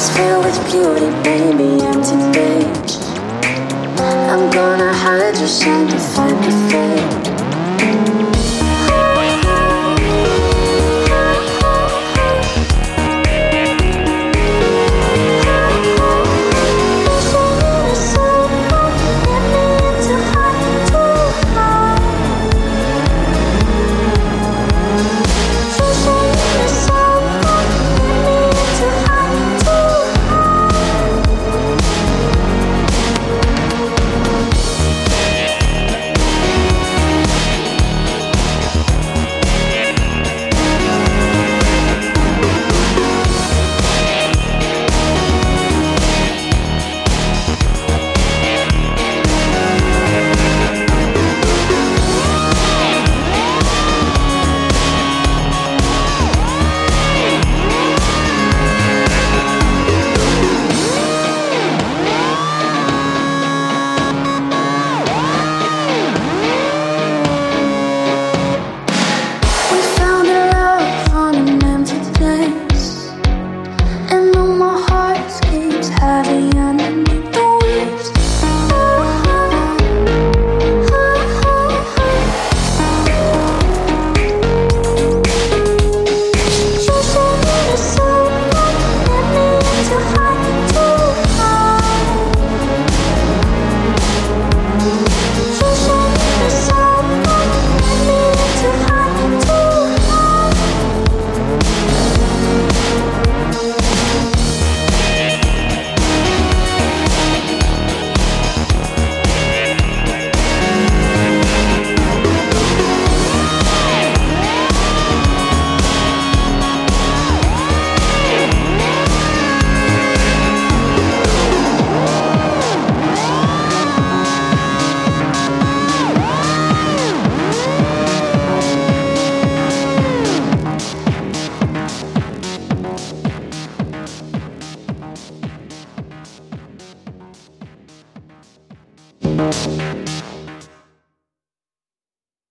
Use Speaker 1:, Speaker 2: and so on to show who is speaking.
Speaker 1: It's filled with beauty, baby, empty page. I'm gonna hide your scent to find your face. Música